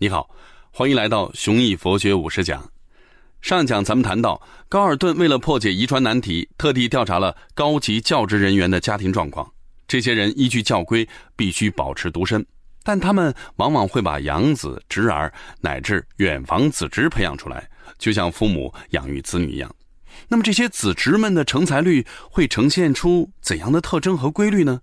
你好，欢迎来到雄毅佛学五十讲。上讲咱们谈到，高尔顿为了破解遗传难题，特地调查了高级教职人员的家庭状况。这些人依据教规必须保持独身，但他们往往会把养子、侄儿乃至远房子侄培养出来，就像父母养育子女一样。那么这些子侄们的成才率会呈现出怎样的特征和规律呢？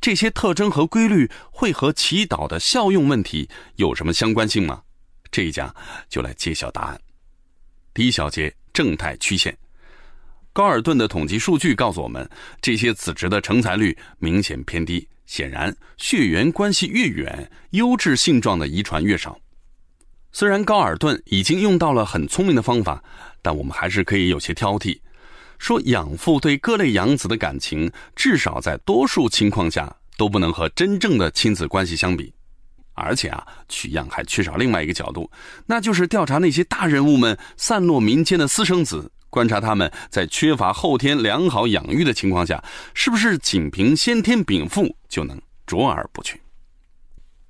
这些特征和规律会和祈祷的效用问题有什么相关性吗？这一讲就来揭晓答案。第一小节正态曲线，高尔顿的统计数据告诉我们，这些子侄的成才率明显偏低。显然，血缘关系越远，优质性状的遗传越少。虽然高尔顿已经用到了很聪明的方法，但我们还是可以有些挑剔。说养父对各类养子的感情，至少在多数情况下都不能和真正的亲子关系相比，而且啊，取样还缺少另外一个角度，那就是调查那些大人物们散落民间的私生子，观察他们在缺乏后天良好养育的情况下，是不是仅凭先天禀赋就能卓尔不群。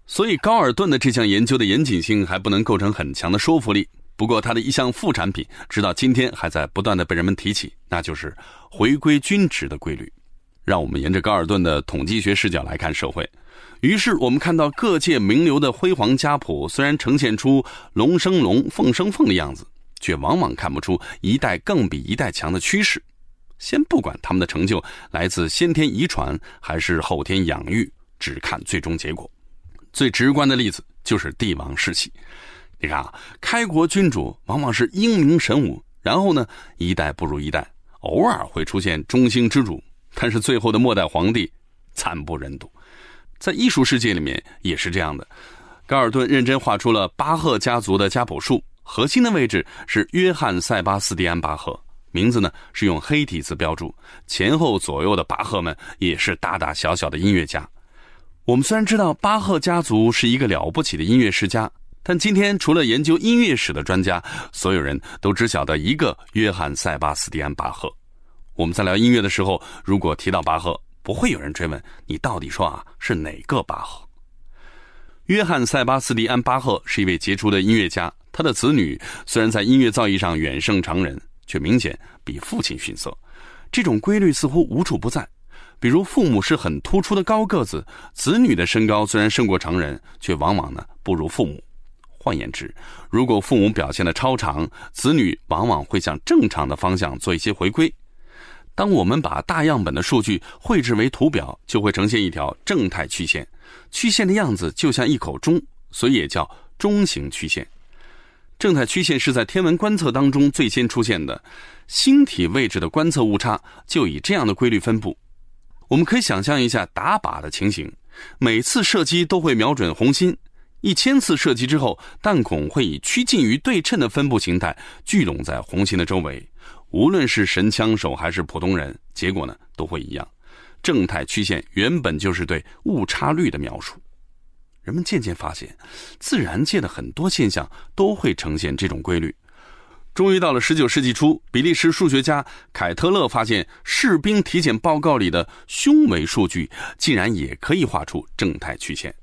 所以，高尔顿的这项研究的严谨性还不能构成很强的说服力。不过，它的一项副产品，直到今天还在不断的被人们提起，那就是回归均值的规律。让我们沿着高尔顿的统计学视角来看社会。于是，我们看到各界名流的辉煌家谱，虽然呈现出龙生龙，凤生凤的样子，却往往看不出一代更比一代强的趋势。先不管他们的成就来自先天遗传还是后天养育，只看最终结果。最直观的例子就是帝王世袭。你看，开国君主往往是英明神武，然后呢，一代不如一代，偶尔会出现中兴之主，但是最后的末代皇帝惨不忍睹。在艺术世界里面也是这样的。高尔顿认真画出了巴赫家族的家谱树，核心的位置是约翰·塞巴斯蒂安·巴赫，名字呢是用黑体字标注。前后左右的巴赫们也是大大小小的音乐家。我们虽然知道巴赫家族是一个了不起的音乐世家。但今天，除了研究音乐史的专家，所有人都只晓得一个约翰·塞巴斯蒂安·巴赫。我们在聊音乐的时候，如果提到巴赫，不会有人追问你到底说啊是哪个巴赫。约翰·塞巴斯蒂安·巴赫是一位杰出的音乐家，他的子女虽然在音乐造诣上远胜常人，却明显比父亲逊色。这种规律似乎无处不在，比如父母是很突出的高个子，子女的身高虽然胜过常人，却往往呢不如父母。换言之，如果父母表现的超常，子女往往会向正常的方向做一些回归。当我们把大样本的数据绘制为图表，就会呈现一条正态曲线，曲线的样子就像一口钟，所以也叫钟形曲线。正态曲线是在天文观测当中最先出现的，星体位置的观测误差就以这样的规律分布。我们可以想象一下打靶的情形，每次射击都会瞄准红心。一千次射击之后，弹孔会以趋近于对称的分布形态聚拢在红心的周围。无论是神枪手还是普通人，结果呢都会一样。正态曲线原本就是对误差率的描述。人们渐渐发现，自然界的很多现象都会呈现这种规律。终于到了十九世纪初，比利时数学家凯特勒发现，士兵体检报告里的胸围数据竟然也可以画出正态曲线。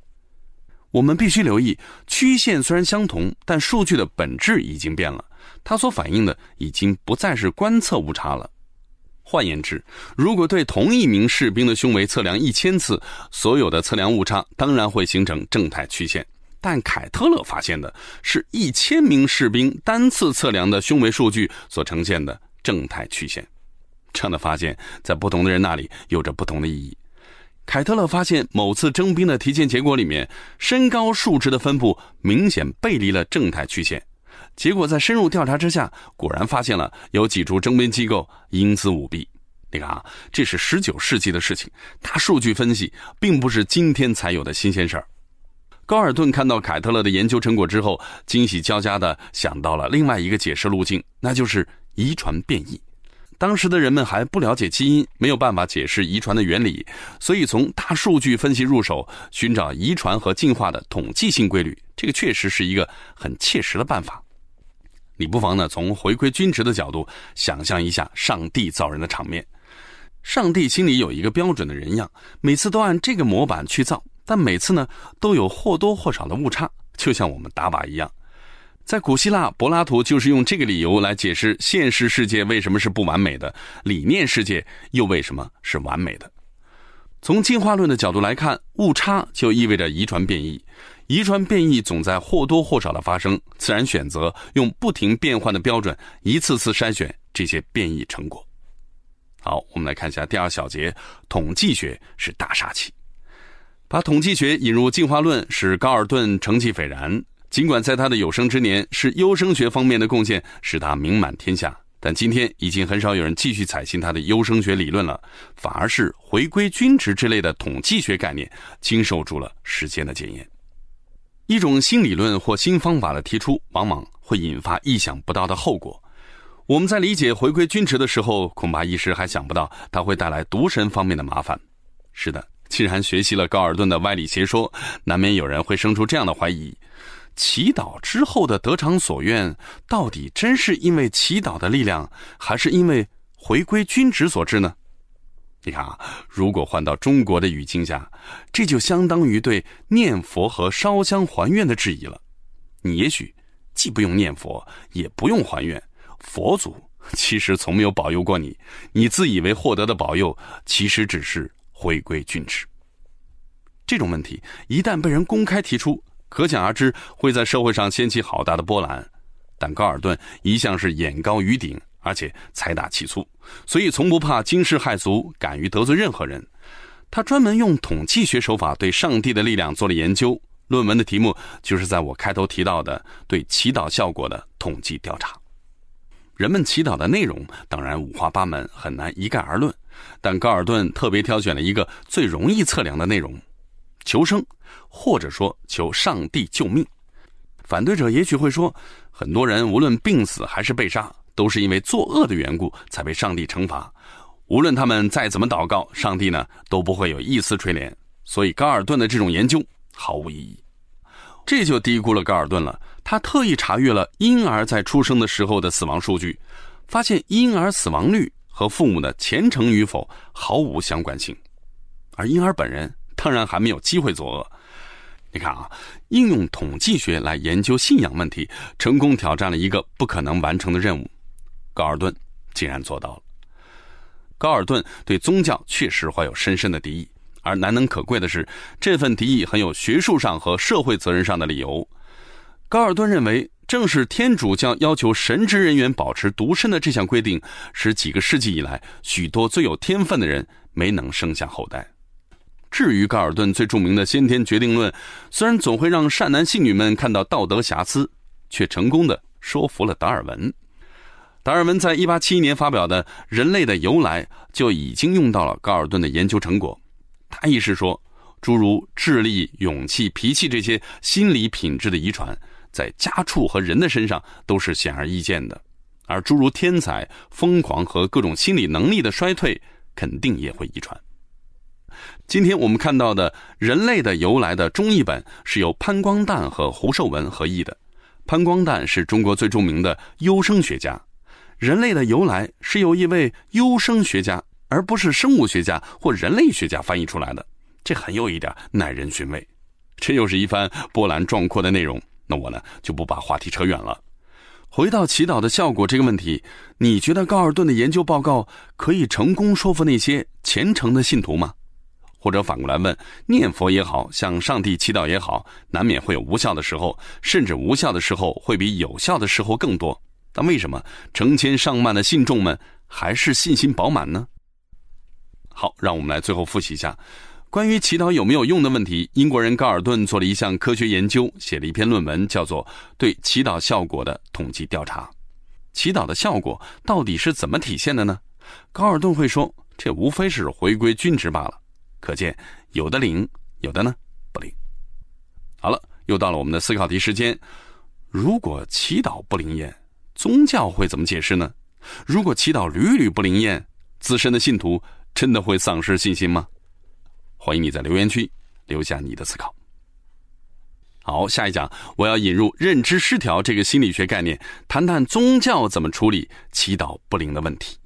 我们必须留意，曲线虽然相同，但数据的本质已经变了。它所反映的已经不再是观测误差了。换言之，如果对同一名士兵的胸围测量一千次，所有的测量误差当然会形成正态曲线。但凯特勒发现的是一千名士兵单次测量的胸围数据所呈现的正态曲线。这样的发现，在不同的人那里有着不同的意义。凯特勒发现，某次征兵的体检结果里面，身高数值的分布明显背离了正态曲线。结果在深入调查之下，果然发现了有几处征兵机构英姿舞弊。你看啊，这是十九世纪的事情，大数据分析并不是今天才有的新鲜事儿。高尔顿看到凯特勒的研究成果之后，惊喜交加的想到了另外一个解释路径，那就是遗传变异。当时的人们还不了解基因，没有办法解释遗传的原理，所以从大数据分析入手，寻找遗传和进化的统计性规律，这个确实是一个很切实的办法。你不妨呢从回归均值的角度想象一下上帝造人的场面，上帝心里有一个标准的人样，每次都按这个模板去造，但每次呢都有或多或少的误差，就像我们打靶一样。在古希腊，柏拉图就是用这个理由来解释现实世界为什么是不完美的，理念世界又为什么是完美的。从进化论的角度来看，误差就意味着遗传变异，遗传变异总在或多或少的发生，自然选择用不停变换的标准，一次次筛选这些变异成果。好，我们来看一下第二小节，统计学是大杀器。把统计学引入进化论，使高尔顿成绩斐然。尽管在他的有生之年，是优生学方面的贡献使他名满天下，但今天已经很少有人继续采信他的优生学理论了，反而是回归均值之类的统计学概念经受住了时间的检验。一种新理论或新方法的提出，往往会引发意想不到的后果。我们在理解回归均值的时候，恐怕一时还想不到它会带来毒神方面的麻烦。是的，既然学习了高尔顿的歪理邪说，难免有人会生出这样的怀疑。祈祷之后的得偿所愿，到底真是因为祈祷的力量，还是因为回归均值所致呢？你看啊，如果换到中国的语境下，这就相当于对念佛和烧香还愿的质疑了。你也许既不用念佛，也不用还愿，佛祖其实从没有保佑过你，你自以为获得的保佑，其实只是回归均值。这种问题一旦被人公开提出，可想而知，会在社会上掀起好大的波澜。但高尔顿一向是眼高于顶，而且财大气粗，所以从不怕惊世骇俗，敢于得罪任何人。他专门用统计学手法对上帝的力量做了研究，论文的题目就是在我开头提到的对祈祷效果的统计调查。人们祈祷的内容当然五花八门，很难一概而论。但高尔顿特别挑选了一个最容易测量的内容：求生。或者说求上帝救命，反对者也许会说，很多人无论病死还是被杀，都是因为作恶的缘故才被上帝惩罚。无论他们再怎么祷告，上帝呢都不会有一丝垂怜。所以高尔顿的这种研究毫无意义。这就低估了高尔顿了。他特意查阅了婴儿在出生的时候的死亡数据，发现婴儿死亡率和父母的虔诚与否毫无相关性，而婴儿本人当然还没有机会作恶。你看啊，应用统计学来研究信仰问题，成功挑战了一个不可能完成的任务。高尔顿竟然做到了。高尔顿对宗教确实怀有深深的敌意，而难能可贵的是，这份敌意很有学术上和社会责任上的理由。高尔顿认为，正是天主教要求神职人员保持独身的这项规定，使几个世纪以来许多最有天分的人没能生下后代。至于高尔顿最著名的先天决定论，虽然总会让善男信女们看到道德瑕疵，却成功的说服了达尔文。达尔文在一八七一年发表的《人类的由来》就已经用到了高尔顿的研究成果。他意识说，诸如智力、勇气、脾气这些心理品质的遗传，在家畜和人的身上都是显而易见的，而诸如天才、疯狂和各种心理能力的衰退，肯定也会遗传。今天我们看到的《人类的由来》的中译本是由潘光旦和胡寿文合译的。潘光旦是中国最著名的优生学家，《人类的由来》是由一位优生学家，而不是生物学家或人类学家翻译出来的，这很有一点耐人寻味。这又是一番波澜壮阔的内容。那我呢就不把话题扯远了，回到祈祷的效果这个问题，你觉得高尔顿的研究报告可以成功说服那些虔诚的信徒吗？或者反过来问，念佛也好，向上帝祈祷也好，难免会有无效的时候，甚至无效的时候会比有效的时候更多。但为什么成千上万的信众们还是信心饱满呢？好，让我们来最后复习一下关于祈祷有没有用的问题。英国人高尔顿做了一项科学研究，写了一篇论文，叫做《对祈祷效果的统计调查》。祈祷的效果到底是怎么体现的呢？高尔顿会说，这无非是回归均值罢了。可见，有的灵，有的呢不灵。好了，又到了我们的思考题时间。如果祈祷不灵验，宗教会怎么解释呢？如果祈祷屡屡不灵验，自身的信徒真的会丧失信心吗？欢迎你在留言区留下你的思考。好，下一讲我要引入认知失调这个心理学概念，谈谈宗教怎么处理祈祷不灵的问题。